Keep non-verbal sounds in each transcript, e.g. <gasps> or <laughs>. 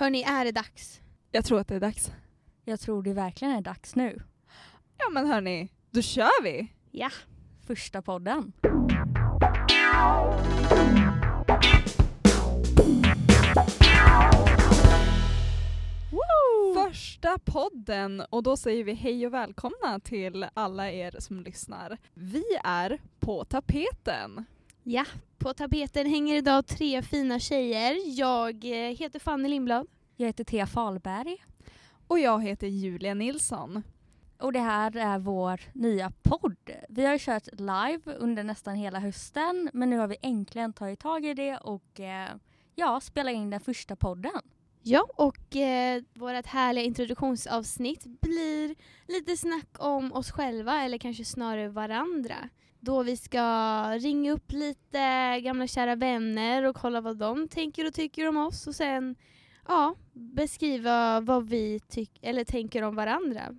Hörni, är det dags? Jag tror att det är dags. Jag tror det verkligen är dags nu. Ja men hörni, då kör vi! Ja, första podden. Första podden och då säger vi hej och välkomna till alla er som lyssnar. Vi är på tapeten. Ja, på tapeten hänger idag tre fina tjejer. Jag eh, heter Fanny Lindblad. Jag heter Thea Falberg Och jag heter Julia Nilsson. och det här är vår nya podd. Vi har kört live under nästan hela hösten men nu har vi äntligen tagit tag i det och eh, ja, spelat in den första podden. Ja, och eh, vårt härliga introduktionsavsnitt blir lite snack om oss själva, eller kanske snarare varandra. Då vi ska ringa upp lite gamla kära vänner och kolla vad de tänker och tycker om oss och sen ja, beskriva vad vi eller tänker om varandra.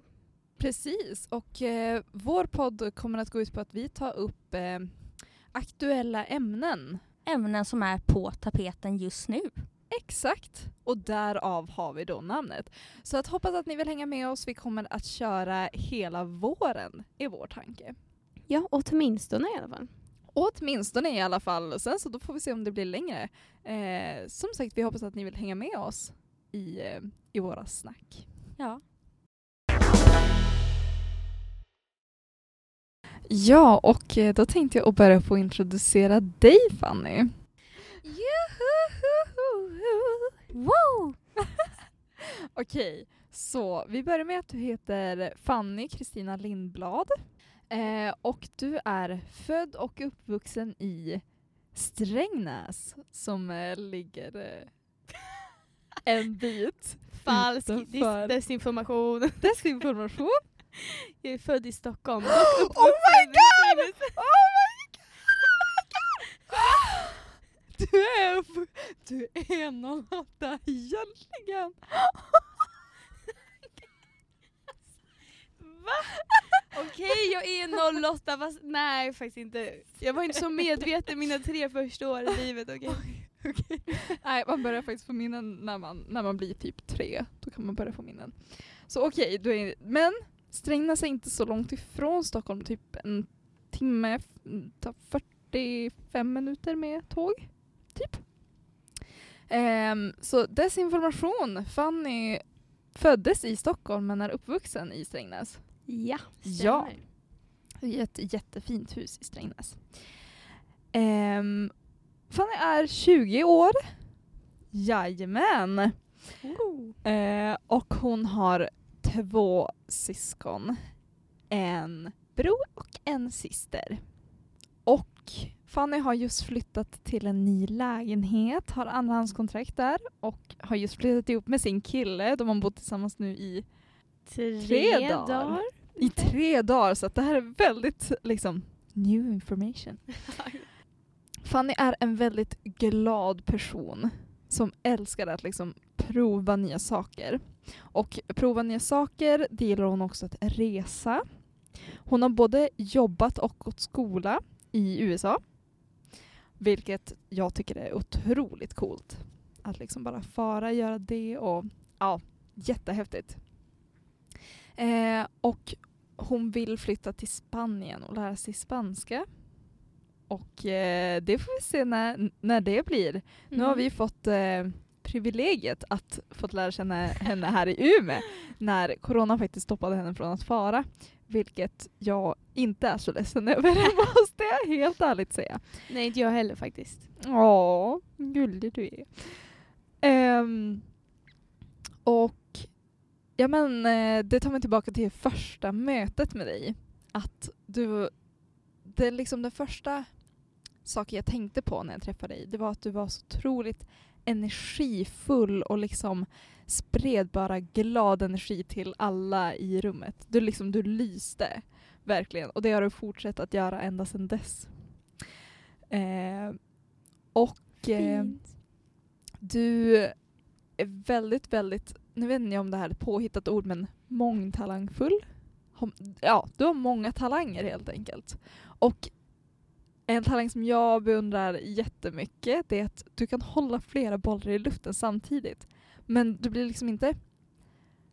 Precis, och eh, vår podd kommer att gå ut på att vi tar upp eh, aktuella ämnen. Ämnen som är på tapeten just nu. Exakt, och därav har vi då namnet. Så att hoppas att ni vill hänga med oss. Vi kommer att köra hela våren i vår tanke. Ja, åtminstone i alla fall. Åtminstone i alla fall. Sen så då får vi se om det blir längre. Eh, som sagt, vi hoppas att ni vill hänga med oss i, eh, i våra snack. Ja. Ja, och eh, då tänkte jag börja på att introducera dig Fanny. Wow! <laughs> Okej, så vi börjar med att du heter Fanny Kristina Lindblad. Eh, och du är född och uppvuxen i Strängnäs som eh, ligger eh, en bit Falsk dis- desinformation. <laughs> desinformation. Jag är född i Stockholm. <gasps> Oh my god! Oh my god! Du är, upp- du är 08 egentligen. <gasps> <laughs> Okej, jag är 08 fast nej faktiskt inte. Jag var inte så medveten mina tre första år i livet. Okay? Okej. Nej, man börjar faktiskt få minnen när man, när man blir typ tre. Då kan man börja få minnen. Så okej, okay, är, men Strängnäs är inte så långt ifrån Stockholm. Typ en timme, 45 minuter med tåg. Typ. Um, så desinformation. Fanny föddes i Stockholm men är uppvuxen i Strängnäs. Ja, Ja. stämmer. I ett jättefint hus i Strängnäs. Um, Fanny är 20 år. Jajamän. Eh, och hon har två syskon. En bror och en syster. Och Fanny har just flyttat till en ny lägenhet, har andrahandskontrakt där och har just flyttat ihop med sin kille. De har bott tillsammans nu i Tre, Tre dagar. dagar. I tre dagar så att det här är väldigt liksom new information. <laughs> Fanny är en väldigt glad person som älskar att liksom prova nya saker. Och prova nya saker, det gillar hon också att resa. Hon har både jobbat och gått skola i USA. Vilket jag tycker är otroligt coolt. Att liksom bara fara, göra det och ja, jättehäftigt. Eh, och hon vill flytta till Spanien och lära sig spanska. Och eh, det får vi se när, när det blir. Nu har vi fått eh, privilegiet att få lära känna henne här i Umeå <laughs> när corona faktiskt stoppade henne från att fara. Vilket jag inte är så ledsen över, <laughs> måste jag helt ärligt säga. Nej, inte jag heller faktiskt. Ja, gullig du är. Ehm, och ja men eh, det tar mig tillbaka till första mötet med dig. Att du, det är liksom den första saken jag tänkte på när jag träffade dig, det var att du var så otroligt energifull och liksom spred bara glad energi till alla i rummet. Du liksom, du lyste verkligen och det har du fortsatt att göra ända sedan dess. Eh, och eh, du är väldigt, väldigt, nu vet inte jag om det här är ett påhittat ord, men mångtalangfull. Ja, du har många talanger helt enkelt. Och en talang som jag beundrar jättemycket det är att du kan hålla flera bollar i luften samtidigt. Men du blir liksom inte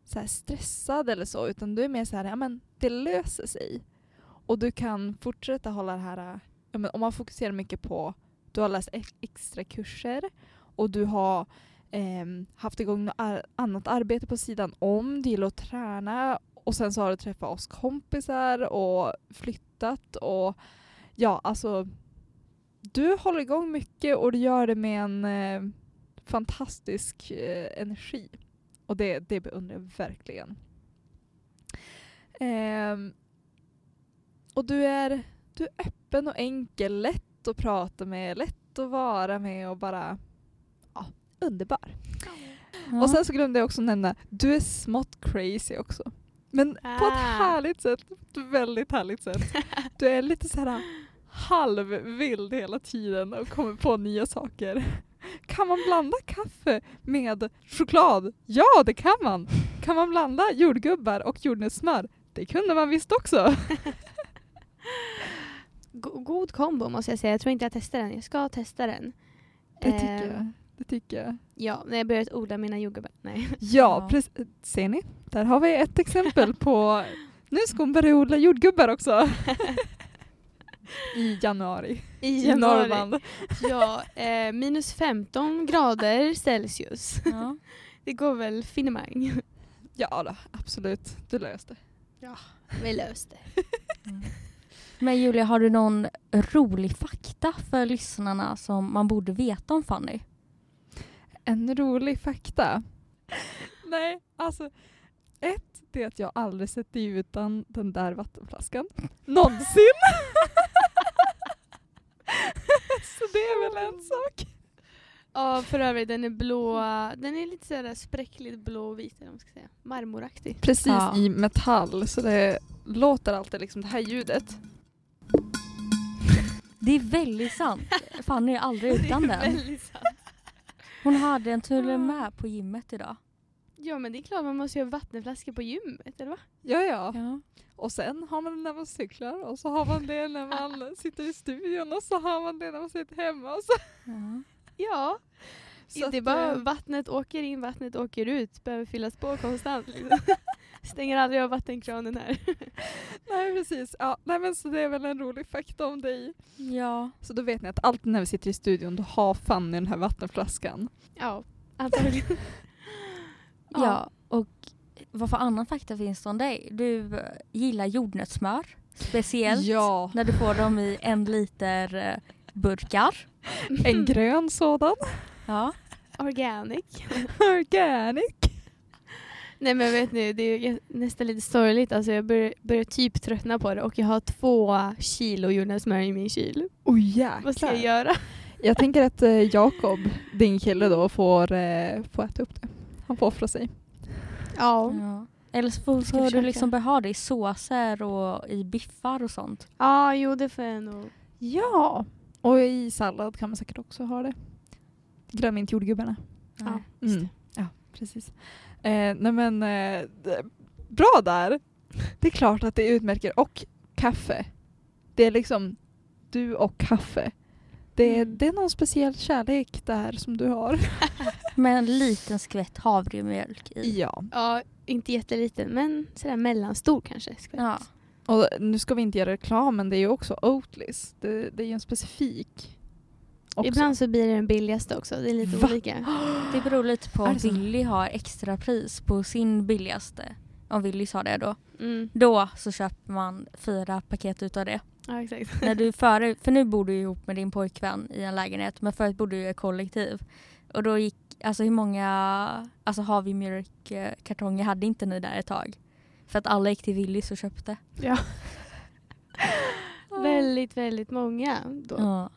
så här stressad eller så utan du är mer så här, ja men det löser sig. Och du kan fortsätta hålla det här, ja, men om man fokuserar mycket på, du har läst e- extra kurser och du har eh, haft igång något ar- annat arbete på sidan om, du gillar att träna och sen så har du träffat oss kompisar och flyttat och ja alltså du håller igång mycket och du gör det med en eh, fantastisk eh, energi. Och det, det beundrar jag verkligen. Eh, och du är, du är öppen och enkel, lätt att prata med, lätt att vara med och bara underbar. Ja. Och sen så glömde jag också nämna, du är smått crazy också. Men på ett Ah. härligt sätt, ett väldigt härligt sätt. Du är lite så här halvvild hela tiden och kommer på nya saker. Kan man blanda kaffe med choklad? Ja, det kan man! Kan man blanda jordgubbar och jordnötssmör? Det kunde man visst också. Go- god kombo måste jag säga. Jag tror inte jag testar den. Jag ska testa den. Det tycker Ehm, jag. Det tycker jag. Ja, när jag börjat odla mina jordgubbar. Nej. Ja, Ja. precis. Ser ni? Där har vi ett exempel på <laughs> nu ska hon börja odla jordgubbar också. <laughs> I januari. I I januari. Norrland. Ja, eh, minus 15 grader Celsius. Ja. <laughs> Det går väl finemang. Ja då, absolut. Du löste. Vi löste. Mm. Men Julia, har du någon rolig fakta för lyssnarna som man borde veta om Fanny? En rolig fakta. <laughs> Nej, alltså ett, det är att jag aldrig sett dig utan den där vattenflaskan. <laughs> Någonsin! <laughs> Så det är väl en sak. Ja, för övrigt den är blå. Den är lite sådär spräckligt blå och vit eller man ska säga. Marmoraktig. Precis Ja. i metall så det låter alltid liksom det här ljudet. Det är väldigt sant. Fanny är aldrig utan den. väldigt sant. Hon hade en tulle med på gymmet idag. Ja men det är klart man måste ju ha vattenflaskor på gymmet eller va? Ja, ja. Ja. Och sen har man det när man cyklar och så har man det när man <laughs> sitter i studion och så har man det när man sitter hemma. Och så. Ja. Ja. Så det är att, bara eh, vattnet åker in, vattnet åker ut. Behöver fyllas på konstant. Liksom. <laughs> Stänger aldrig av vattenkranen här. <laughs> Nej precis. Ja, nej, men så det är väl en rolig fakta om dig. ja. Så då vet ni att alltid när vi sitter i studion då har Fanny den här vattenflaskan. Ja, antagligen. <laughs> Ja, och vad för annan fakta finns det om dig? Du gillar jordnötssmör, speciellt Ja, när du får dem i en liter eh, burkar. en grön sådan. Ja. Organic. <laughs> Organic. Nej men vet ni, det är nästan lite sorgligt. Alltså jag börjar, börjar typ tröttna på det och jag har två kilo jordnötssmör i min kyl. Oh Vad ska jag jäklar. göra? Jag tänker att eh, Jakob, din kille då, får, eh, får äta upp det. Han får offra sig. Ja. ja. Eller så får, Ska får du liksom börja ha det i såser och i biffar och sånt. Ja, jo det får jag nog. Ja. Och i sallad kan man säkert också ha det. Glöm inte jordgubbarna. Ja, just Mm. Ja, precis. Eh, nej men, eh, bra där. Det är klart att det utmärker. Och kaffe. Det är liksom du och kaffe. Det är, Mm. det är någon speciell kärlek där som du har. <laughs> Med en liten skvätt havremjölk i. Ja. Ja, inte jätteliten men sådär mellanstor kanske. skvätt. Ja. Och nu ska vi inte göra reklam men det är ju också Oatlis. Det, det är ju en specifik. Också. Ibland så blir det den billigaste också. Det är lite Va? olika. <gasps> Det beror lite på Är om? Willy har extra pris på sin billigaste. Om Willys har det då. Mm. Då så köper man fyra paket utav det. Ja, exakt. När du <laughs> före, för nu bor du ihop med din pojkvän i en lägenhet men förut bodde du i ett kollektiv. Och då gick, alltså hur många alltså havremjölkkartonger hade inte ni där ett tag? För att alla gick till Willys och köpte. Ja. <laughs> väldigt, väldigt många då. Ja.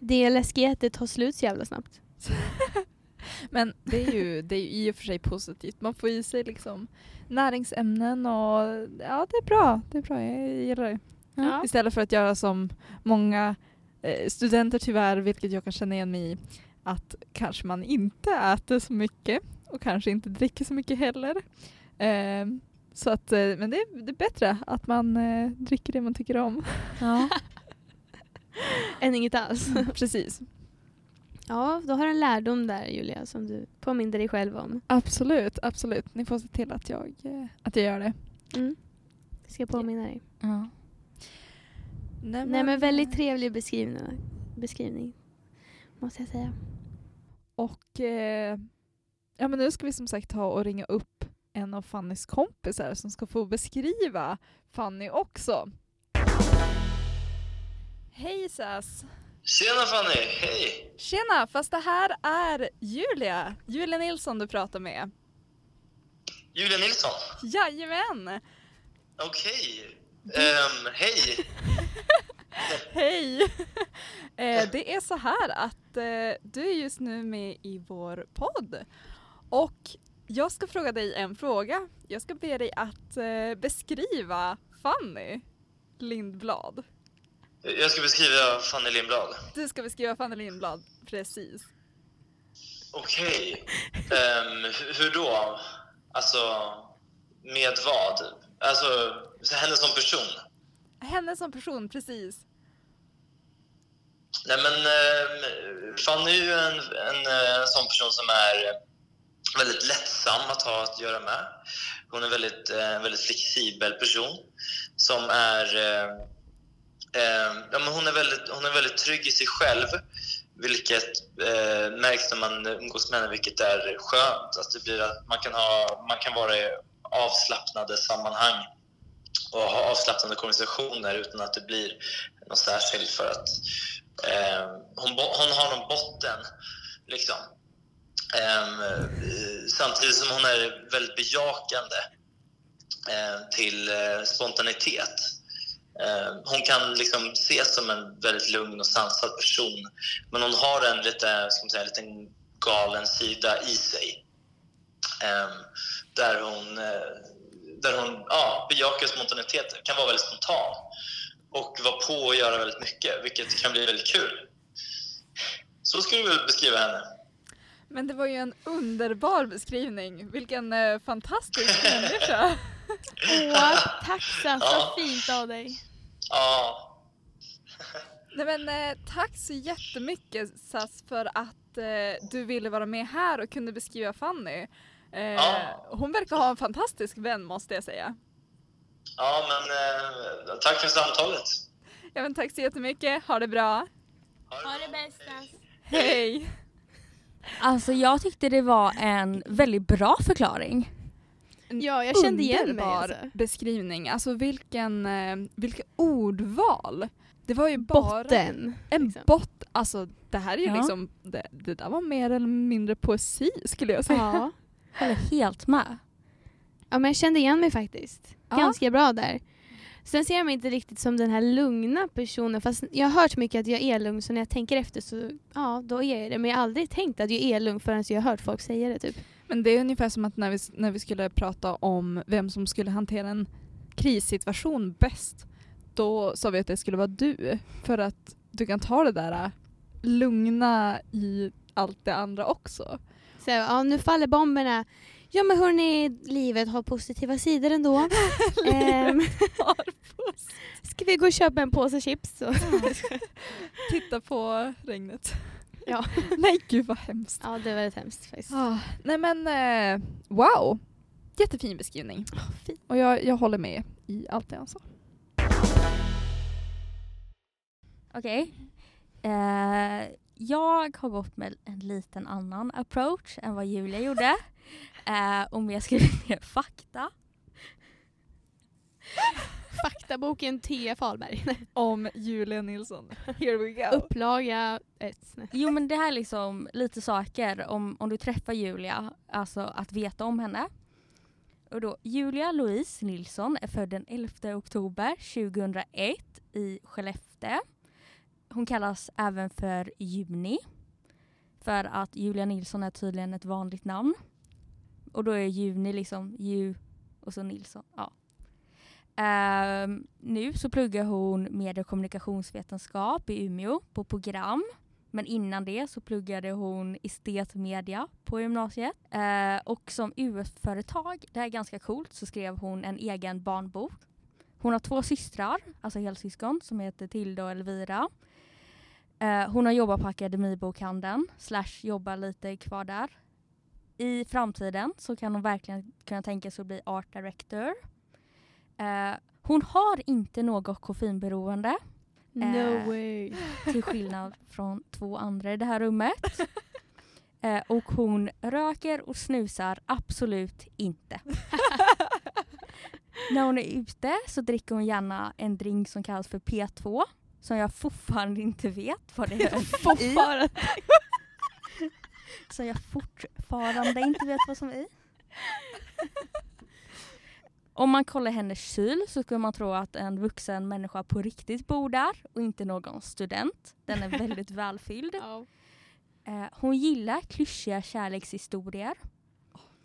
Det läskiga är att det tar slut så jävla snabbt. <laughs> Men det är, ju, det är ju i och för sig positivt. Man får i sig liksom näringsämnen och ja, det är bra. Det är bra, jag gillar det. Ja. Istället för att göra som många eh, studenter tyvärr, vilket jag kan känna igen mig i, att kanske man inte äter så mycket och kanske inte dricker så mycket heller. Eh, så att, eh, men det är, det är bättre att man eh, dricker det man tycker om. Ja. <laughs> Än inget alls. Precis. Ja, då har du en lärdom där Julia som du påminner dig själv om. Absolut, absolut. Ni får se till att jag, eh, att jag gör det. Mm. Jag ska påminna dig. Ja. Nej Nej men väldigt trevlig beskrivning, beskrivning måste jag säga. Och eh, ja, men nu ska vi som sagt ta och ringa upp en av Fannys kompisar som ska få beskriva Fanny också. Hej Sass! Tjena Fanny, hej! Tjena, fast det här är Julia. Julia Nilsson du pratar med. Julia Nilsson. Jajamän! Okej. Ehm, hej. <laughs> Hej! eh, det är så här att eh, du är just nu med i vår podd. Och jag ska fråga dig en fråga. Jag ska be dig att eh, beskriva Fanny Lindblad. Jag ska beskriva Fanny Lindblad. Du ska beskriva Fanny Lindblad, precis. Okej. Ehm, hu- hur då? Alltså, med vad? Alltså, så henne som person? Henne som person, precis. Nej men, ehm, Fanny är ju en, en, eh, en sån person som är väldigt lättsam att ha att göra med. Hon är väldigt, eh, en väldigt flexibel person som är... Eh, ja, men hon, är väldigt, hon är väldigt trygg i sig själv, vilket eh, märks när man umgås med henne, vilket är skönt. Att det blir att man, kan ha, man kan vara i avslappnade sammanhang och ha avslappnade konversationer utan att det blir något särskilt för att eh, hon, hon har någon botten. Liksom. Eh, samtidigt som hon är väldigt bejakande eh, till eh, spontanitet. Eh, hon kan liksom ses som en väldigt lugn och sansad person men hon har en lite, ska man säga, en liten galen sida i sig. Ehm, där hon, eh, där hon ja, bejakar spontanitet, kan vara väldigt spontan och vara på och göra väldigt mycket, vilket kan bli väldigt kul. Så skulle du väl beskriva henne? Men det var ju en underbar beskrivning. Vilken eh, fantastisk människa. <laughs> <laughs> Åh, tack Sassa, Ja. fint av dig. Ja, Nej, men, eh, tack så jättemycket Sass för att eh, du ville vara med här och kunde beskriva Fanny. Eh, Ja. Hon verkar ha en fantastisk vän måste jag säga. ja men eh, tack för samtalet. Ja, men tack så jättemycket, ha det bra. Ha det bästa. Hej! Alltså jag tyckte det var en väldigt bra förklaring. Ja, jag kände igen mig, alltså. beskrivning. Alltså vilken, eh, vilken ordval. Det var ju bara Botten. en liksom. bott. Alltså det här är ju Ja. liksom, det, det där var mer eller mindre poesi skulle jag säga. Ja. Håller helt med. ja, men jag kände igen mig faktiskt. Ja. Ganska bra där. Sen ser jag mig inte riktigt som den här lugna personen fast jag har hört mycket att jag är lugn så när jag tänker efter så ja, då är jag det. Men jag har aldrig tänkt att jag är lugn förrän jag har hört folk säga det typ. Men det är ungefär som att när vi, när vi skulle prata om vem som skulle hantera en krissituation bäst, då sa vi att det skulle vara du. För att du kan ta det där äh, lugna i allt det andra också. Så ja, nu faller bomberna. Ja men hörni, livet har positiva sidor ändå. <laughs> Ehm, ska vi gå och köpa en påse chips? Så. Titta på regnet. <laughs> Ja. <laughs> Nej gud vad hemskt. ja, det var väldigt hemskt faktiskt. Ah, nej men eh, wow. Jättefin beskrivning. fint. Och jag, jag håller med i allt det han sa. Okej. Eh, jag har gått med en liten annan approach än vad Julia gjorde. <laughs> Eh, om jag skrivit ner fakta. Faktaboken T. Fahlberg. <laughs> Om Julia Nilsson. Here we go. Upplaga ett. Jo men det här är liksom lite saker om, om du träffar Julia, alltså att veta om henne. Och då, Julia Louise Nilsson är född den 11 oktober 2001 i Skellefteå. Hon kallas även för Juni. För att Julia Nilsson är tydligen ett vanligt namn. Och då är Juni liksom Ju och så Nilsson. Ja. Ehm, nu så pluggar hon medie och kommunikationsvetenskap i Umeå på program. Men innan det så pluggade hon estetmedia på gymnasiet. Eh, och som UF-företag, det här är ganska coolt, så skrev hon en egen barnbok. Hon har två systrar, alltså helsyskon, som heter Tilda och Elvira. Eh, hon har jobbat på Akademibokhandeln, slash jobbar lite kvar där. I framtiden så kan hon verkligen kunna tänka sig att bli art director. Eh, hon har inte något koffeinberoende. No Eh, way. till skillnad <laughs> från två andra i det här rummet. Eh, och hon röker och snusar absolut inte. <laughs> När hon är ute så dricker hon gärna en drink som kallas för P2 som jag fortfarande inte vet vad det är. Fortfarande. Som jag fortfarande inte vet vad som är i. Om man kollar hennes kyl så skulle man tro att en vuxen människa på riktigt bor där och inte någon student. Den är väldigt <laughs> välfylld. Eh, hon gillar klyschiga kärlekshistorier.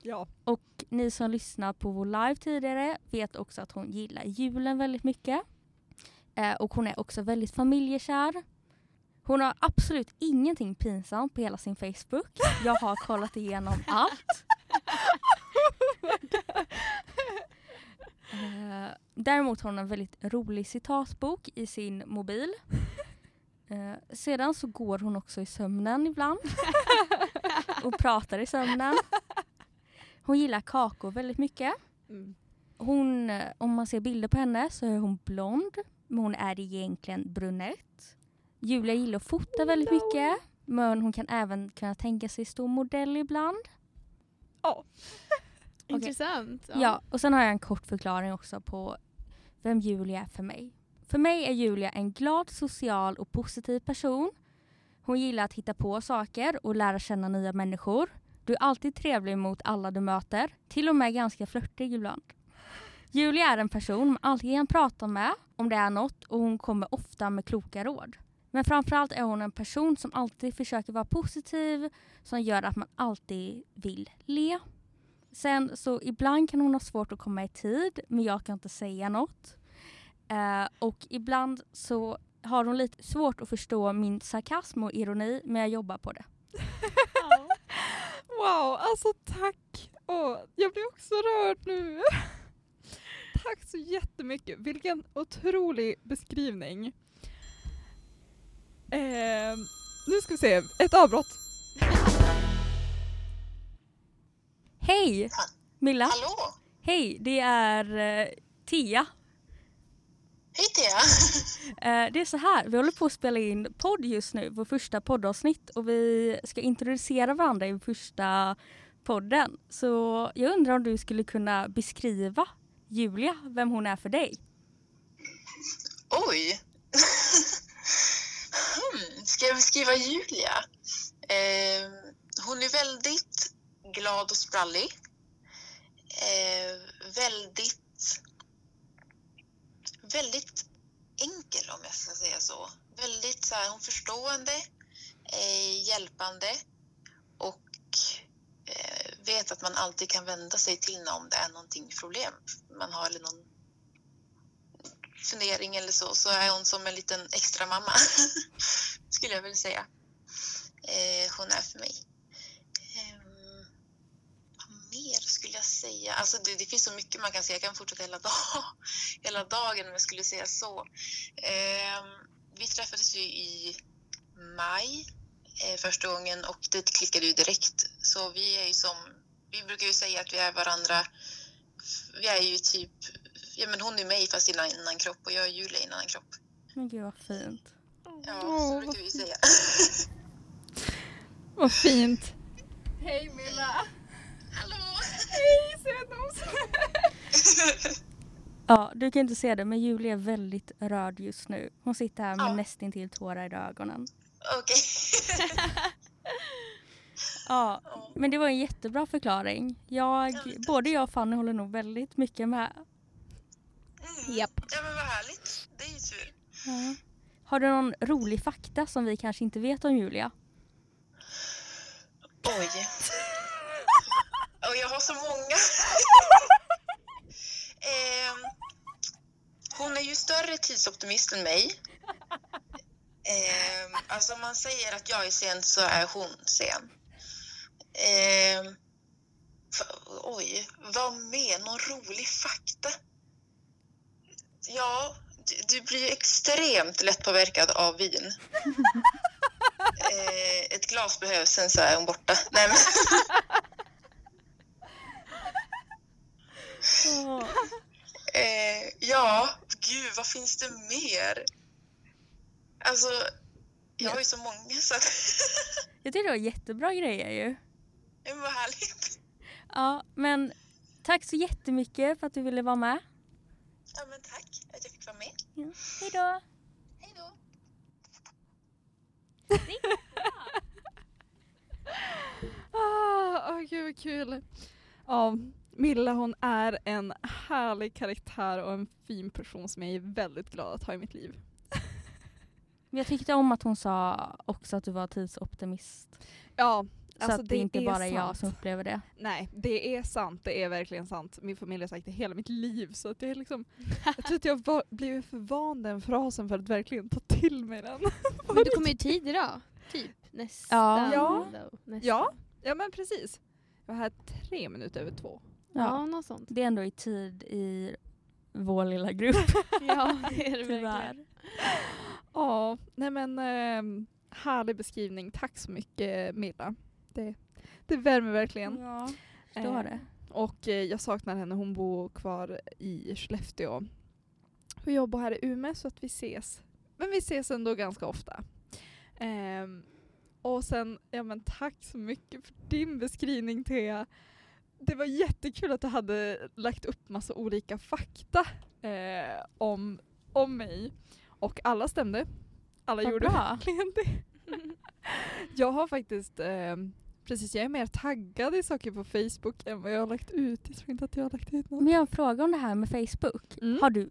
Ja. Och ni som lyssnar på vår live tidigare vet också att hon gillar julen väldigt mycket. Eh, och hon är också väldigt familjekär. Hon har absolut ingenting pinsamt på hela sin Facebook. Jag har kollat igenom allt. <laughs> <laughs> Eh, däremot har hon en väldigt rolig citatbok i sin mobil. <laughs> Eh, sedan så går hon också i sömnen ibland. <laughs> och pratar i sömnen. Hon gillar kakor väldigt mycket. Mm. Hon, eh, om man ser bilder på henne så är hon blond, men hon är egentligen brunett. Julia gillar att fota väldigt mycket, men hon kan även kunna tänka sig stå modell ibland. Ja. Intressant. Ja. och sen har jag en kort förklaring också på vem Julia är för mig. För mig är Julia en glad, social och positiv person. Hon gillar att hitta på saker och lära känna nya människor. Du är alltid trevlig mot alla du möter, till och med ganska flörtig ibland. Julia är en person man alltid kan prata med om det är något och hon kommer ofta med kloka råd. Men framförallt är hon en person som alltid försöker vara positiv, som gör att man alltid vill le. Sen så ibland kan hon ha svårt att komma i tid, men jag kan inte säga något. Eh, och ibland så har hon lite svårt att förstå min sarkasm och ironi, men jag jobbar på det. <laughs> Wow, alltså tack! Oh, jag blir också rörd nu. <laughs> tack så jättemycket. Vilken otrolig beskrivning. Eh, nu ska vi se, ett avbrott. Hej! Milla! Hallå! Hej, det är eh, Tia. Hej Thea! <laughs> Eh, det är så här, vi håller på att spela in podd just nu, vår första poddavsnitt och vi ska introducera varandra i första podden. Så jag undrar om du skulle kunna beskriva Julia, vem hon är för dig? Oj! <laughs> hmm, ska jag beskriva Julia? Eh, hon är väldigt glad och sprallig. Eh, väldigt, väldigt enkel om jag ska säga så. Väldigt så här, hon förstående, eh, hjälpande och eh, vet att man alltid kan vända sig till henne om det är någonting problem man har eller någon fundering eller så, så är hon som en liten extra mamma <laughs> skulle jag vilja säga. Eh, hon är för mig. Ehm, vad mer skulle jag säga? Alltså det, det finns så mycket man kan säga. Jag kan fortsätta hela, dag, <laughs> hela dagen om jag skulle säga så. Ehm, vi träffades ju i maj eh, första gången och det klickade ju direkt. Så vi är ju som, vi brukar ju säga att vi är varandra, vi är ju typ, ja men hon är mig fast i en annan kropp och jag är Julia i en annan kropp. Men gud vad fint. Ja, så brukar vi ju säga. Vad fint. Hej Milla! Hallå! Hej sötnos! <laughs> Ja, du kan inte se det men Julia är väldigt rörd just nu. Hon sitter här med Ja. nästintill tårar i ögonen. Okej. Ja, <laughs> Ja. men det var en jättebra förklaring. Jag, både jag och Fanny håller nog väldigt mycket med. Mm. Japp. Ja men vad härligt. Det är ju tur. Ja. Har du någon rolig fakta som vi kanske inte vet om Julia? Oj. Och jag har så många. <laughs> Ehm, hon är ju större tidsoptimist än mig. Ehm, alltså om man säger att jag är sen så är hon sen. F- oj, vad mer? Någon rolig fakta? Ja, du, du blir ju extremt lättpåverkad av vin. <laughs> Eh, ett glas behövs, sen så är hon borta. Nej, men, <laughs> <laughs> eh, ja, gud, vad finns det mer? Alltså, jag har ju så många så att... <laughs> Jag tycker det var jättebra grejer ju. Men vad härligt. Ja, men tack så jättemycket för att du ville vara med. Ja, men tack att jag fick vara med. Ja. Hej då! Hej då. <laughs> Ah, åh gud vad kul. Ja, Milla hon är en härlig karaktär och en fin person som jag är väldigt glad att ha i mitt liv. Men jag tyckte om att hon sa också att du var tidsoptimist. Ja, Så alltså att det, inte är bara är jag sant. som upplever det. Nej, det är sant. Det är verkligen sant. Min familj har sagt det hela mitt liv. Så att jag, är liksom, jag tror att jag var, blivit för van den frasen för att verkligen ta till mig den. <laughs> Men du kommer ju tid idag. Typ. Nästan. Ja. Ja. Nästan. Ja, ja men precis. Jag var här tre minuter över två. Ja, Ja. något sånt. Det är ändå i tid i vår lilla grupp. <laughs> Ja, det är det verkligen. Ja, nej men ehm, härlig beskrivning. Tack så mycket Milla. Det, det värmer verkligen. Ja, förstår Eh, det. Och eh, jag saknar henne. Hon bor kvar i Skellefteå. Och jobbar här i Umeå så att vi ses. Men vi ses ändå ganska ofta. Ehm, och sen, ja men tack så mycket för din beskrivning Thea. Det var jättekul att du hade lagt upp massa olika fakta eh, om, om mig. Och alla stämde. Alla Vad gjorde bra. verkligen det. <laughs> Jag har faktiskt, eh, precis jag är mer taggad i saker på Facebook än vad jag har lagt ut. Jag tror inte att jag har lagt ut något. Men jag har en fråga om det här med Facebook. Mm. Har du,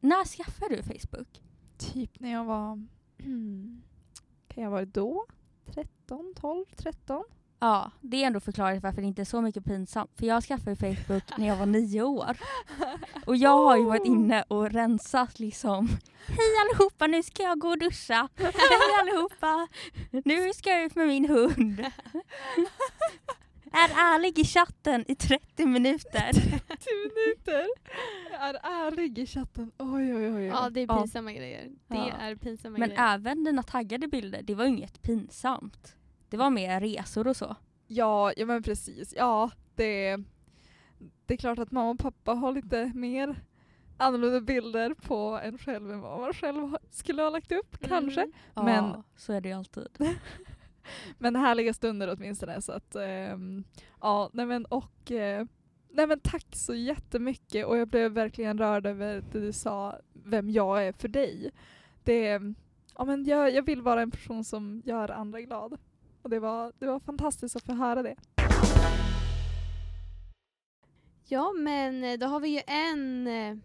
när skaffade du Facebook? Typ när jag var, <clears throat> kan jag ha varit då? 13, 12, 13? Ja, det är ändå förklarat varför det inte är så mycket pinsamt. För jag skaffade Facebook när jag var nio år. Och jag har ju varit inne och rensat liksom. Hej allihopa, nu ska jag gå och duscha. Hej allihopa, nu ska jag ut med min hund. Är ärlig i chatten i 30 minuter. 10 minuter! Är ärlig i chatten. Oj oj oj. Ja, det är pinsamma grejer. Det Ja. är pinsamma Men grejer. även dina taggade bilder, det var ju inget pinsamt. Det var mer resor och så. Ja, ja men precis. Ja, det, det är klart att mamma och pappa har lite mer annorlunda bilder på en själv än vad man själv skulle ha lagt upp kanske. Mm. Men- Ja, så är det ju alltid. <laughs> Men härliga stunder åtminstone. Så att, ehm, ja, nej men och eh, nej men tack så jättemycket och jag blev verkligen rörd över det du sa, vem jag är för dig. Det, ja, men jag, jag vill vara en person som gör andra glad. Och det var, det var fantastiskt att få höra det. Ja, men eh, då har vi ju en eh,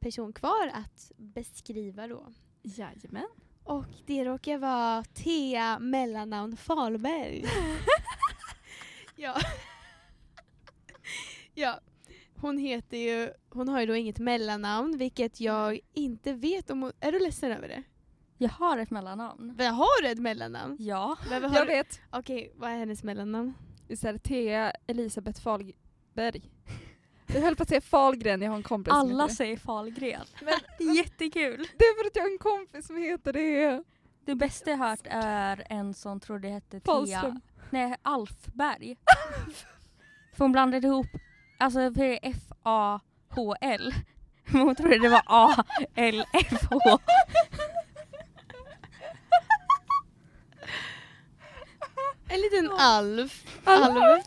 person kvar att beskriva då. Jajamän. Och det råkar vara Thea mellannamn Falberg. <laughs> ja. <laughs> ja. Hon heter ju, hon har ju då inget mellannamn vilket jag inte vet om hon, är du ledsen över det? Jag har ett mellannamn. Men Har du ett mellannamn? Ja. Har Jag du- vet. Okej, vad är hennes mellannamn? Visst är det Thea Elisabeth Fahlberg? Jag höll på att säga Fahlgren, jag har en kompis som Alla heter det. säger Fahlgren. Men <laughs> Jättekul. det är för att jag har en kompis som heter det. Det bästa jag hört är en som trodde det hette Thea. Fahlström. Nej, Alfberg. <laughs> För hon blandade ihop, alltså för det är F-A-H-L. Men hon trodde det var A-L-F-H. En liten alf. Alf. Alf.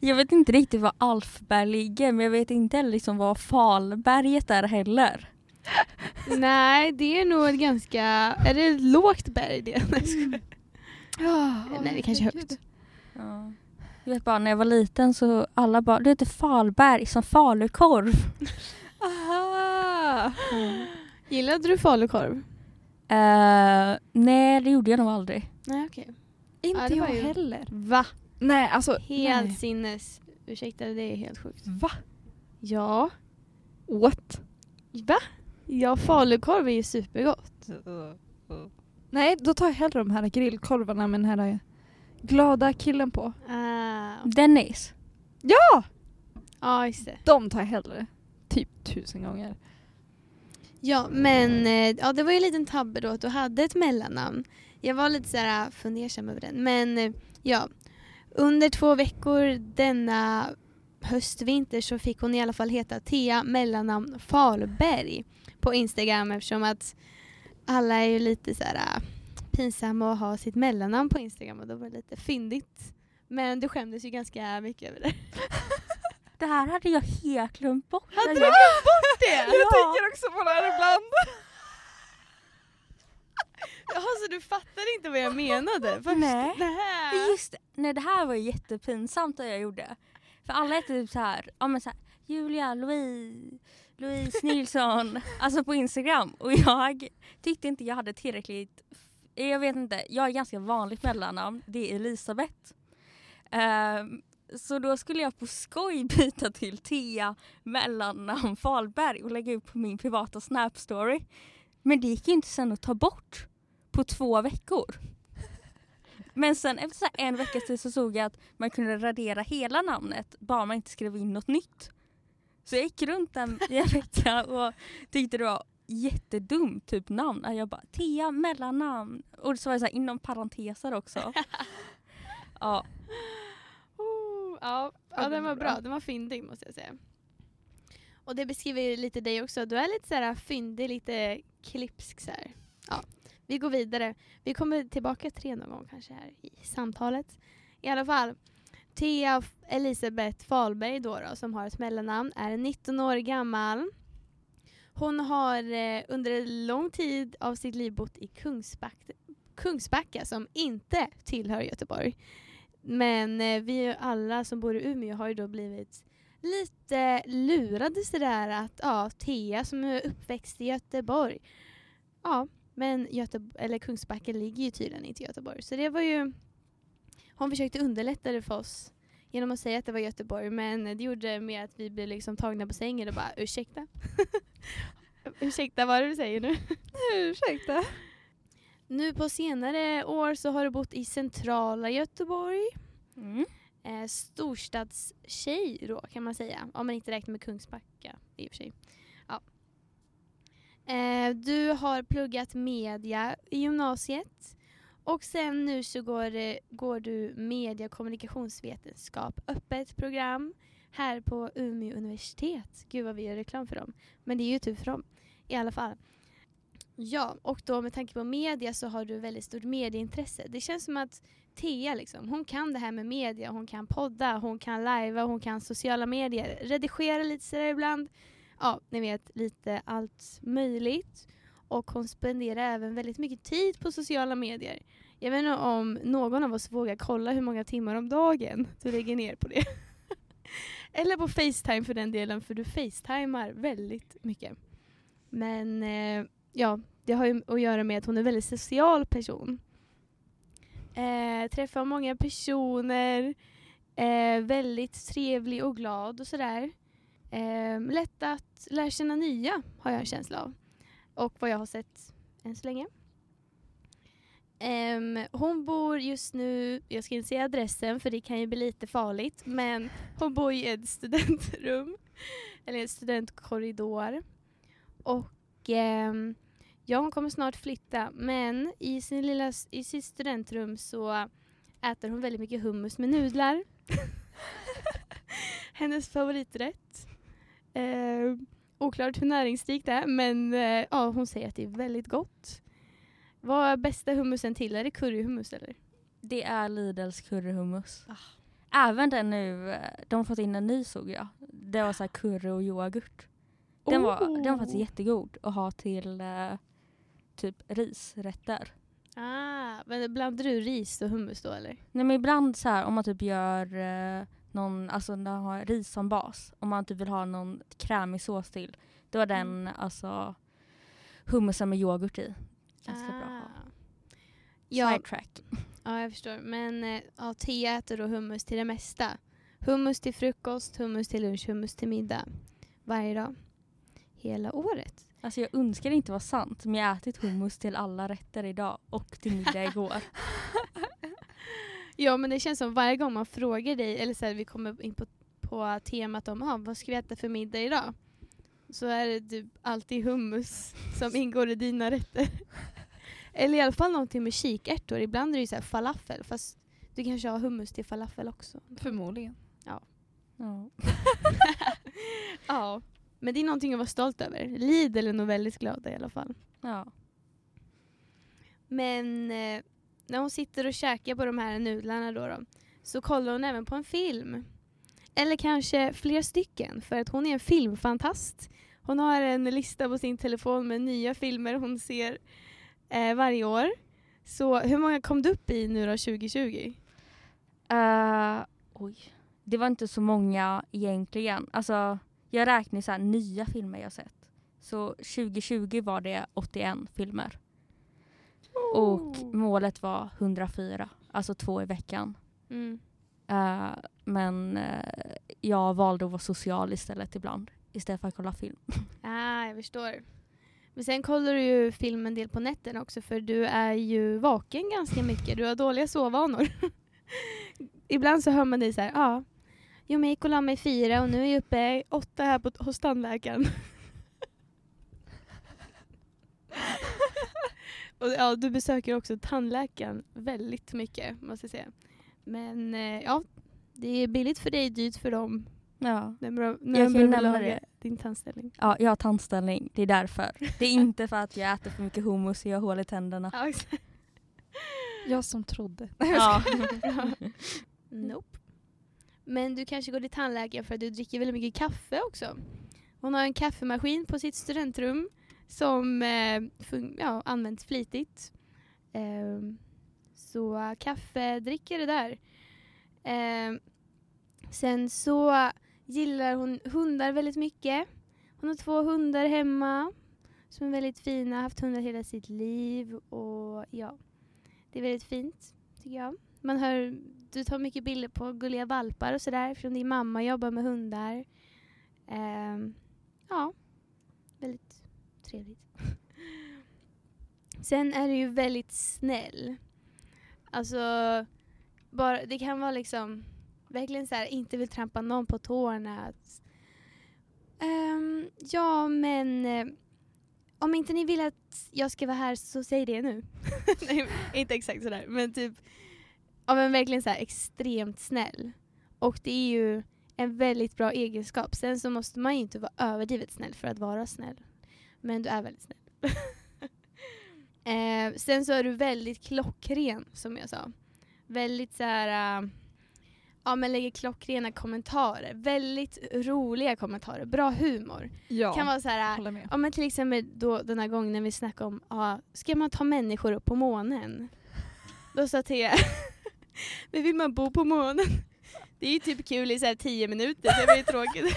Jag vet inte riktigt var Alfberg ligger men jag vet inte liksom var Falberget är heller. Nej, det är nog ett ganska... Är det ett lågt berg det? Skojar. Ja, Nej, det kanske är högt. Ja. Jag vet bara när jag var liten så alla bara, du heter Falberg som falukorv. Aha. Gillade du falukorv? Uh, nej det gjorde jag nog aldrig. Nej, okej. Inte Ja, det var jag ju- heller. Va? Nej, alltså. Helt nej. sinnes. Ursäkta, det är helt sjukt. Va? Ja. What? Va? Ja, falukorv är ju supergott. Nej, då tar jag hellre de här grillkorvarna med den här glada killen på. Ah. Dennis. Ja! Ja, just det. De tar jag hellre. Typ tusen gånger. Ja, men eh, ja, det var ju en liten tabbe då att du hade ett mellannamn. Jag var lite så här ah, fundersam över den. Men eh, ja, under två veckor denna höstvinter så fick hon i alla fall heta Thea mellannamn Falberg på Instagram eftersom att alla är ju lite så här ah, pinsamma att ha sitt mellannamn på Instagram och då var det lite fyndigt. Men du skämdes ju ganska mycket över det. <laughs> Det här hade jag helt glömt bort. Hade du Jag- glömt bort det? <laughs> Jag Ja. tänker också på det här ibland. <laughs> Jaha, så du fattade inte vad jag menade? Först, Nej. Nähä. Just det. Nej det här var ju jättepinsamt det jag gjorde. För alla heter typ så här, ja men så här, Julia, Louise, Louise Nilsson, <laughs> alltså på Instagram. Och jag tyckte inte jag hade tillräckligt, jag vet inte, jag har ganska vanligt mellannamn, det är Elisabeth. Ehm, så då skulle jag på skoj <laughs> byta till Thea mellannamn Falberg och lägga upp på min privata Snap-story. Men det gick ju inte sen att ta bort på två veckor. Men sen efter en veckas tid så såg jag att man kunde radera hela namnet bara man inte skrev in något nytt. Så jag gick runt den i en vecka och tyckte det var jättedumt typ namn. Jag bara Thea mellannamn. Och så var det så här inom parenteser också. <laughs> ja, ja, ja, den var bra. Den var fyndig måste jag säga. Och det beskriver lite dig också. Du är lite så här fyndig, lite klipsk så här. Ja, vi går vidare. Vi kommer tillbaka till det någon gång kanske här i samtalet. I alla fall. Thea Elisabeth Falberg då, då som har ett mellannamn är 19 år gammal. Hon har eh, under en lång tid av sitt liv bott i Kungsback, Kungsbacka som inte tillhör Göteborg. Men eh, vi alla som bor i Umeå har ju då blivit lite lurade sådär att ja, Thea som är uppväxt i Göteborg. Ja, men Göte eller Kungsbacka ligger ju tydligen inte i Göteborg. Så det var ju... Hon försökte underlätta det för oss genom att säga att det var Göteborg men det gjorde mer att vi blev liksom tagna på sängen och bara ursäkta? <laughs> ursäkta vad är det du säger nu? Ursäkta. Nu på senare år så har du bott i centrala Göteborg. mm. eh, storstadstjej då kan man säga. Om man inte räknar med Kungsbacka i och för sig. Ja. Eh, du har pluggat media i gymnasiet. Och sen nu så går, eh, går du media och kommunikationsvetenskap, öppet program här på Umeå universitet. Gud vad vi gör reklam för dem. Men det är ju tur för dem i alla fall. Ja, och då med tanke på media så har du väldigt stort medieintresse. Det känns som att Thea liksom, hon kan det här med media, hon kan podda, hon kan lajva, hon kan sociala medier, redigera lite sådär ibland. Ja, ni vet lite allt möjligt. Och hon spenderar även väldigt mycket tid på sociala medier. Jag vet inte om någon av oss vågar kolla hur många timmar om dagen du lägger ner på det. <laughs> Eller på Facetime för den delen, för du facetimar väldigt mycket. Men eh, ja, det har ju att göra med att hon är en väldigt social person. Eh, träffar många personer, eh, väldigt trevlig och glad och sådär. Eh, lätt att lära känna nya har jag en känsla av. Och vad jag har sett än så länge. Um, hon bor just nu, jag ska inte säga adressen för det kan ju bli lite farligt, men hon bor i ett studentrum, eller en studentkorridor. Och um, ja, hon kommer snart flytta, men i, sin lilla, i sitt studentrum så äter hon väldigt mycket hummus med nudlar. <laughs> Hennes favoriträtt. Eh, oklart hur näringsrikt det är, men eh, ja, hon säger att det är väldigt gott. Vad är bästa hummusen till? Är det curryhummus eller? Det är Lidls curryhummus. Ah. Även den nu, eh, de har fått in en ny såg jag. Det var så här curry och yoghurt. Den, var, den var faktiskt Oh. jättegod att ha till eh, typ risrätter. Ah, men blandar du ris och hummus då eller? Nej men ibland så här om man typ gör eh, någon, alltså när man har ris som bas, om man typ vill ha någon krämig sås till, då är den Mm. alltså hummusen med yoghurt i. Ganska bra att ha. Ah. Ja, Sidetrack. ja, jag förstår. Men eh, ja, Thea äter då hummus till det mesta. Hummus till frukost, hummus till lunch, hummus till middag. Varje dag. Hela året. Alltså jag önskar det inte var sant, men jag har ätit hummus till alla rätter idag och till middag igår. <laughs> Ja men det känns som varje gång man frågar dig, eller så här, vi kommer in på, på temat om ah, vad ska vi äta för middag idag? så är det typ alltid hummus som ingår i dina rätter. <laughs> Eller i alla fall någonting med kikärtor. Ibland är det ju så här falafel fast du kanske har hummus till falafel också. Förmodligen. Ja. Ja, <laughs> men det är någonting att vara stolt över. Lidl är nog väldigt glada i alla fall. ja. Men eh, när hon sitter och käkar på de här nudlarna då, då så kollar hon även på en film. Eller kanske fler stycken för att hon är en filmfantast. Hon har en lista på sin telefon med nya filmer hon ser eh, varje år. Så hur många kom du upp i nu då 2020? Eh, oj. Det var inte så många egentligen. Alltså, jag räknar så nya filmer jag sett. Så 2020 var det 81 filmer. Och målet var 104. Alltså två i veckan. Mm. Eh, men eh, jag valde att vara social istället ibland. Istället för att kolla film. <laughs> Ah, jag förstår. Men sen kollar du ju film en del på nätterna också för du är ju vaken ganska mycket. Du har dåliga sovvanor. <laughs> Ibland så hör man dig så här, ja. Ah, jo men jag gick och la mig fyra och nu är jag uppe åtta här på, hos tandläkaren. <laughs> och ja, du besöker också tandläkaren väldigt mycket måste jag säga. Men eh, ja, det är billigt för dig, dyrt för dem. Ja. När när Jag de kan nämna det. din tandställning. ja, jag har tandställning. Det är därför. Det är <laughs> inte för att jag äter för mycket hummus och jag har hål i tänderna. Ja. Jag som trodde. Ja. <laughs> Nope. Men du kanske går till tandläkaren för att du dricker väldigt mycket kaffe också. Hon har en kaffemaskin på sitt studentrum som eh, fun- ja, används flitigt. Eh, så uh, kaffedrickare där. Eh, sen så gillar hon hundar väldigt mycket. Hon har två hundar hemma som är väldigt fina, haft hundar hela sitt liv och ja, det är väldigt fint tycker jag. Man hör, du tar mycket bilder på gulliga valpar och sådär från din mamma jobbar med hundar. Ehm, ja, väldigt trevligt. <laughs> Sen är du ju väldigt snäll. Alltså, bara, det kan vara liksom verkligen så här, inte vill trampa någon på tårna. Um, ja, men eh, om inte ni vill att jag ska vara här så säg det nu. <laughs> Nej, inte exakt sådär, men typ ja, men verkligen så här extremt snäll. Och det är ju en väldigt bra egenskap. Sen så måste man ju inte vara överdrivet snäll för att vara snäll. Men du är väldigt snäll. <laughs> eh, sen så är du väldigt klockren som jag sa. Väldigt så här... äh, ja men lägger klockrena kommentarer. Väldigt roliga kommentarer. Bra humor. Ja, Kan vara så här... äh. Ja men till exempel då den här gången när vi snackade om, ja, ska man ta människor upp på månen? Då sa Thea, <laughs> <laughs> men vill man bo på månen? Det är ju typ kul i så här tio minuter, det var ju tråkigt. <laughs>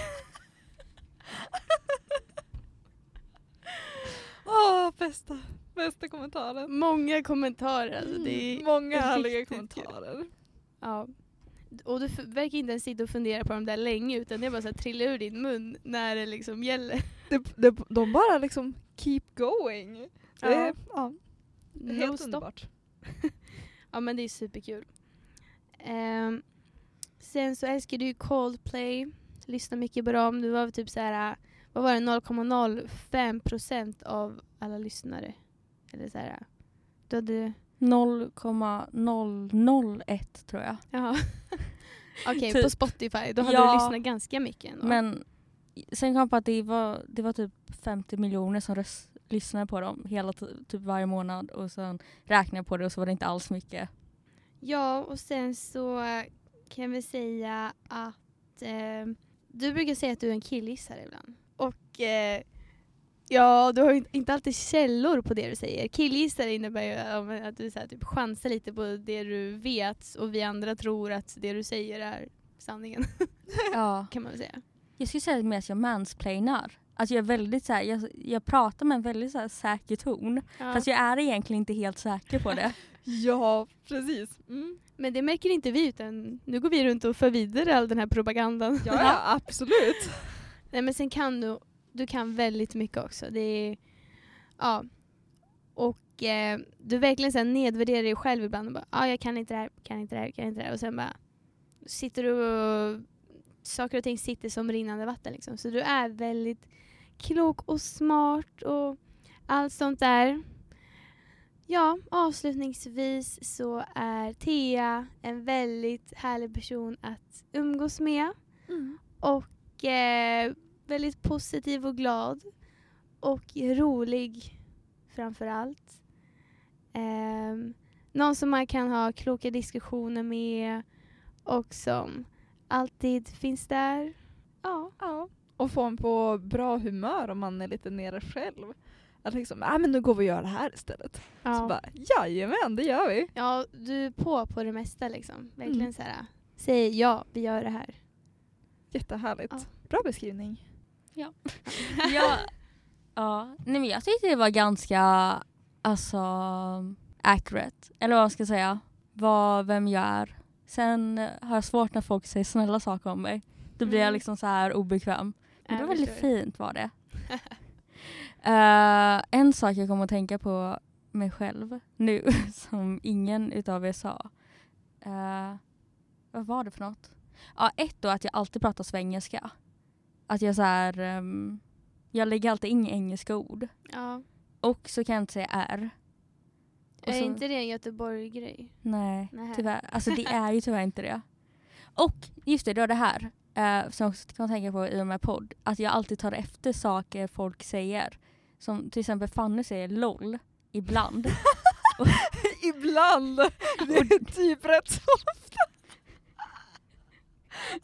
Åh, bästa, bästa kommentaren. Många kommentarer. Alltså, det är Mm, Många härliga riktigt kul. kommentarer. Ja. Och du verkar inte ens sitta och fundera på dem där länge utan det är bara så här trilla ur din mun när det liksom gäller. De, de, de bara liksom keep going. Det Ja. är ja, No helt stop. underbart. <laughs> Ja men det är superkul. Ehm, sen så älskar du Coldplay. Lyssnar mycket på dem. Du var typ så här, vad var det, 0,05% av alla lyssnare. Eller så här. Du hade, 0,001 tror jag. jaha. <laughs> Okej, Typ. på Spotify. Då hade Ja. du lyssnat ganska mycket ändå. Men sen kom jag på att det var, det var typ 50 miljoner som röst, lyssnade på dem hela typ varje månad och sen räknade jag på det och så var det inte alls mycket. Ja, och sen så kan vi säga att eh, du brukar säga att du är en killgissare ibland. Och eh, ja, du har ju inte- alltid källor på det du säger. Killgissare innebär ju att du så här, typ chansar lite på det du vet och vi andra tror att det du säger är sanningen, <laughs> Ja. <laughs> kan man väl säga. Jag skulle säga mer att jag mansplainar. Alltså jag är väldigt så här, jag, jag pratar med en väldigt så här säker ton. Ja. Fast jag är egentligen inte helt säker på det. Ja, precis. Mm. Men det märker inte vi utan nu går vi runt och för vidare all den här propagandan. Ja, ja, <laughs> absolut. Nej men sen kan du, du kan väldigt mycket också. Det är, ja. Och eh, du verkligen sen nedvärderar dig själv ibland och bara, ja ah, jag kan inte det här, kan inte det här, kan inte det här. Och sen bara sitter du och saker och ting sitter som rinnande vatten liksom. Så du är väldigt klok och smart och allt sånt där. Ja, avslutningsvis så är Thea en väldigt härlig person att umgås med och eh, väldigt positiv och glad och rolig framför allt. Ehm, någon som man kan ha kloka diskussioner med och som alltid finns där. Ja. Ja. Och få en på bra humör om man är lite nere själv. Att liksom, äh, men nu går vi och gör det här istället. Så Ja. bara, jajamän det gör vi. ja, du är på på det mesta liksom. Verkligen Mm. så här. Säg ja, vi gör det här. Jättehärligt. Ja. Bra beskrivning. <laughs> ja. ja. Nej men jag tyckte det var ganska alltså accurate. Eller vad man ska säga. Vad, vem jag är. Sen har jag svårt när folk säger snälla saker om mig. Då blir jag Mm. liksom så här obekväm. Men det Jag var väldigt fint var det. <laughs> Eh, en sak jag kommer att tänka på mig själv nu <laughs> som ingen utav er sa. Eh, vad var det för något? Ja, ett då att jag alltid pratar svengelska. Att jag så här, ehm, jag lägger alltid in engelska ord. Ja. Och så kan jag inte säga är. Och Är så- inte det en Göteborg-grej? Nej, Nähä. tyvärr. Alltså det är ju <laughs> tyvärr inte det. Och just det, då det här. Eh, som jag också kan tänka på i och med podd. Att jag alltid tar efter saker folk säger. Som till exempel Fanny säger LOL ibland. <laughs> Ibland! Det är typ rätt så.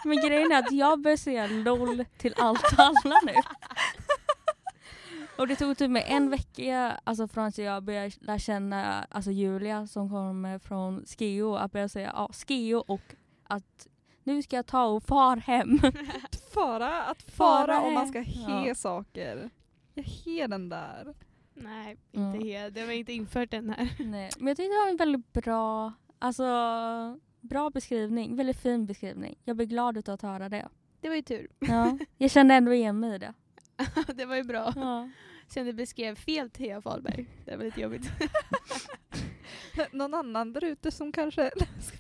Men grejen är att jag börjar säga LOL till allt och alla nu. Och det tog typ mig en vecka alltså från att jag började lära känna alltså Julia som kommer från Skeo att börja säga ja, Skeo och att nu ska jag ta och far hem. Fara, att Fara fara om man ska he ja. saker. Jag he den där. Nej, Mm. inte helt. Det var inte infört den här. <laughs> Nej, men jag tyckte det var en väldigt bra, alltså bra beskrivning. Väldigt fin beskrivning. Jag blir glad utav att höra det. Det var ju tur. Ja, <laughs> jag kände ändå igen mig i det. <laughs> det var ju bra. Ja. Sen du beskrev fel Thea Fahlberg. Det var lite jobbigt. <laughs> Någon annan där ute som kanske...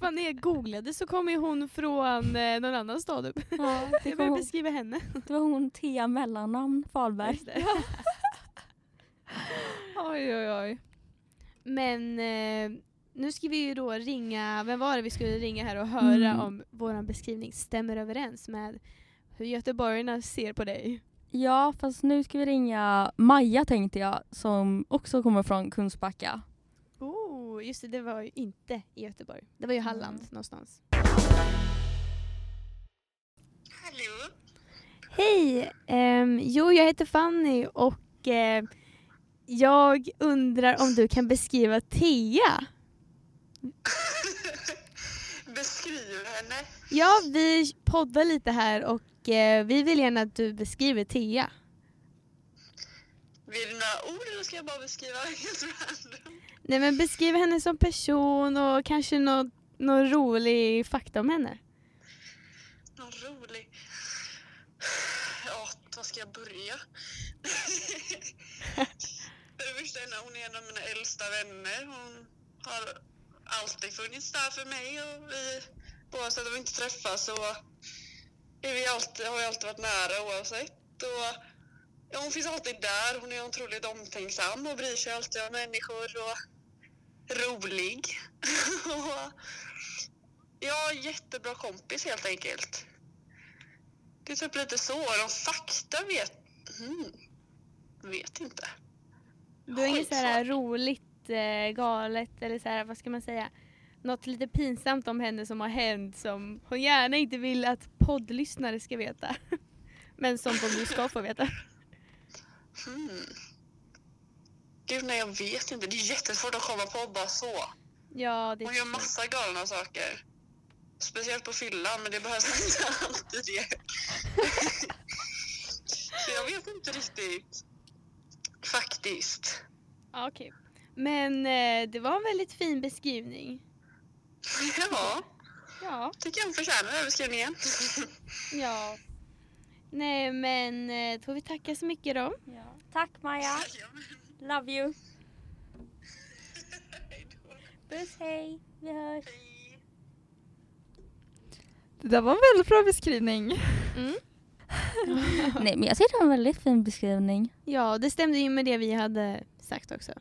Fan, när jag googlade så kom ju hon från eh, någon annan stad upp. Ja, det, Jag började beskriva henne. det var hon Thea mellannamn Fahlberg. <laughs> Oj oj oj. Men eh, nu ska vi ju då ringa, vem var det vi skulle ringa här och höra Mm. om vår beskrivning stämmer överens med hur göteborgarna ser på dig. Ja, fast nu ska vi ringa Maja tänkte jag som också kommer från Kungsbacka. Oh, just det, det var ju inte i Göteborg. Det var ju Halland Mm. någonstans. Hallå? Hej! ehm, jo, jag heter Fanny och eh, jag undrar om du kan beskriva Thea? <laughs> Beskriv henne. Ja, vi poddar lite här och vi vill gärna att du beskriver Thea. Vill du några ord eller ska jag bara beskriva helt random? Nej men beskriv henne som person och kanske någon, någon rolig fakta om henne. Någon rolig. Ja, var ska jag börja? <laughs> För det första är hon en av mina äldsta vänner. Hon har alltid funnits där för mig och vi, oavsett om vi inte träffas så är vi alltid, har vi alltid varit nära oavsett. Och, ja, hon finns alltid där. Hon är otroligt omtänksam och bryr sig alltid om människor och rolig. <laughs> och, ja, jättebra kompis helt enkelt. Det är typ lite så. De fakta vet... Hmm. Vet inte. Du har inget så här roligt, eh, galet eller så här, vad ska man säga, något lite pinsamt om henne som har hänt som hon gärna inte vill att poddlyssnare ska veta. <laughs> Men som de nu ska få veta. Hmm. Gud, nej jag vet inte. Det är jättesvårt att komma på bara så. Ja, det Hon gör massa galna saker. Speciellt på fyllan, men det behövs <laughs> inte alltid det. <laughs> Så jag vet inte riktigt. Faktiskt. Okej. Men eh, det var en väldigt fin beskrivning. Ja, Ja. tycker jag hon förtjänar beskrivningen. Ja. Nej men eh, då får vi tacka så mycket då. Tack Maja, love you. <laughs> Puss hej, vi hörs. Det där var en väldigt bra beskrivning. Mm. <laughs> Nej men jag tycker det var en väldigt fin beskrivning. Ja, det stämde ju med det vi hade sagt också.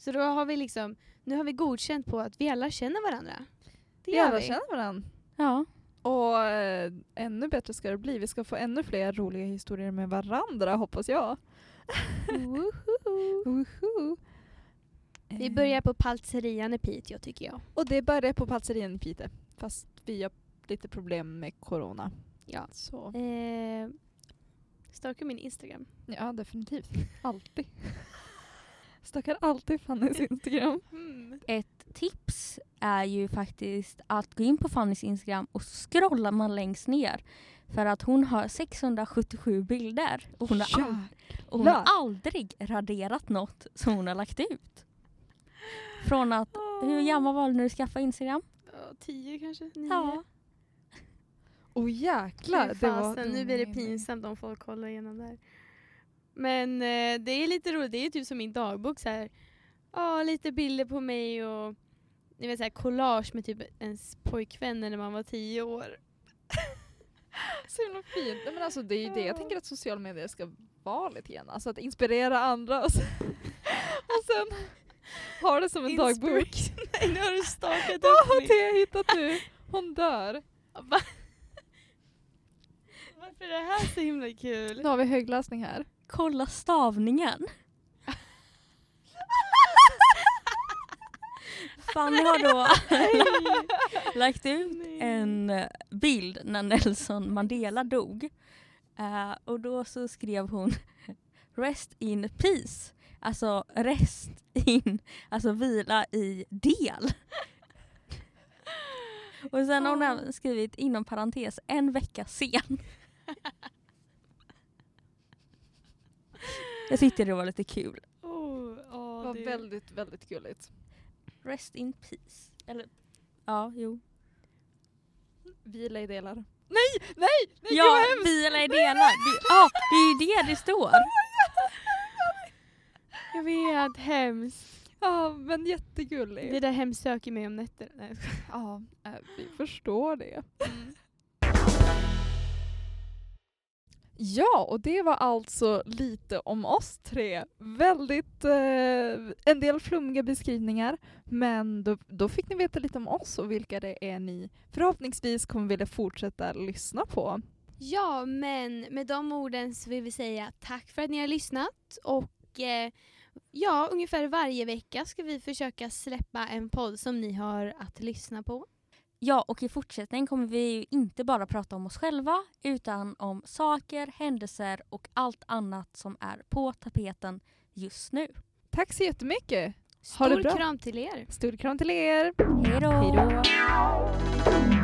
Så då har vi liksom, nu har vi godkänt på att vi alla känner varandra. Det Vi gör alla vi. känner varandra. Ja. Och eh, ännu bättre ska det bli. Vi ska få ännu fler roliga historier med varandra hoppas jag. Woho! Woho! Vi Eh, börjar på paltserian i Piteå tycker jag. Och det börjar på Paltserien i Piteå. Fast vi har lite problem med corona. Ja. Så. Eh, stalka min Instagram. Ja, definitivt. Alltid. <laughs> Stalkar alltid Fannys Instagram. Ett tips är ju faktiskt att gå in på Fannys Instagram och så scrollar man längst ner. För att hon har 677 bilder och hon har, all- och hon har aldrig raderat något som hon har lagt ut. Från att, hur gammal var du när du skaffade Instagram? Tio kanske? Nio? Ja. Åh jäklar. Fy Det var fasen, nu blir det pinsamt om folk kollar igenom det här. Men eh, det är lite roligt, det är typ som min dagbok så här. Ja, lite bilder på mig och ni vet så här collage med typ ens pojkvän när man var tio år. <laughs> Så himla fint. Nej, men alltså, det är ju det jag tänker att sociala medier ska vara lite grann. Alltså att inspirera andra och sen, <laughs> och sen ha det som en dagbok. <laughs> Nej, nu har du stalkat Vad upp har mig. Thea hittat nu? Hon dör. Va? Varför är det här så himla kul? Nu har vi högläsning här. Kolla stavningen. Fanny har då lagt ut Nej. en bild när Nelson Mandela dog. Eh, och då så skrev hon Rest in peace. Alltså rest in, alltså vila i del. och sen har hon även skrivit inom parentes en vecka sen. Jag tyckte det var lite kul. Oh, ja, Det var det- väldigt, väldigt gulligt. Rest in peace. Eller ja, jo. Vila i delar. Nej! Nej! nej Ja, vila i delar. Det, ja, det är ju det det står. <laughs> Jag vet, hemskt. Ja, men jättegullig. Det där hemsöker mig om nätter. Nej, jag skojar. Ja, äh, vi förstår det. Ja, och det var alltså lite om oss tre. Väldigt, eh, en del flummiga beskrivningar, men då, då fick ni veta lite om oss och vilka det är ni förhoppningsvis kommer vilja fortsätta lyssna på. Ja, men med de orden så vill vi säga tack för att ni har lyssnat och eh, ja, ungefär varje vecka ska vi försöka släppa en podd som ni har att lyssna på. Ja, och i fortsättningen kommer vi ju inte bara prata om oss själva utan om saker, händelser och allt annat som är på tapeten just nu. Tack så jättemycket! Ha det Stor bra. kram till er! Stor kram till er! Hej då!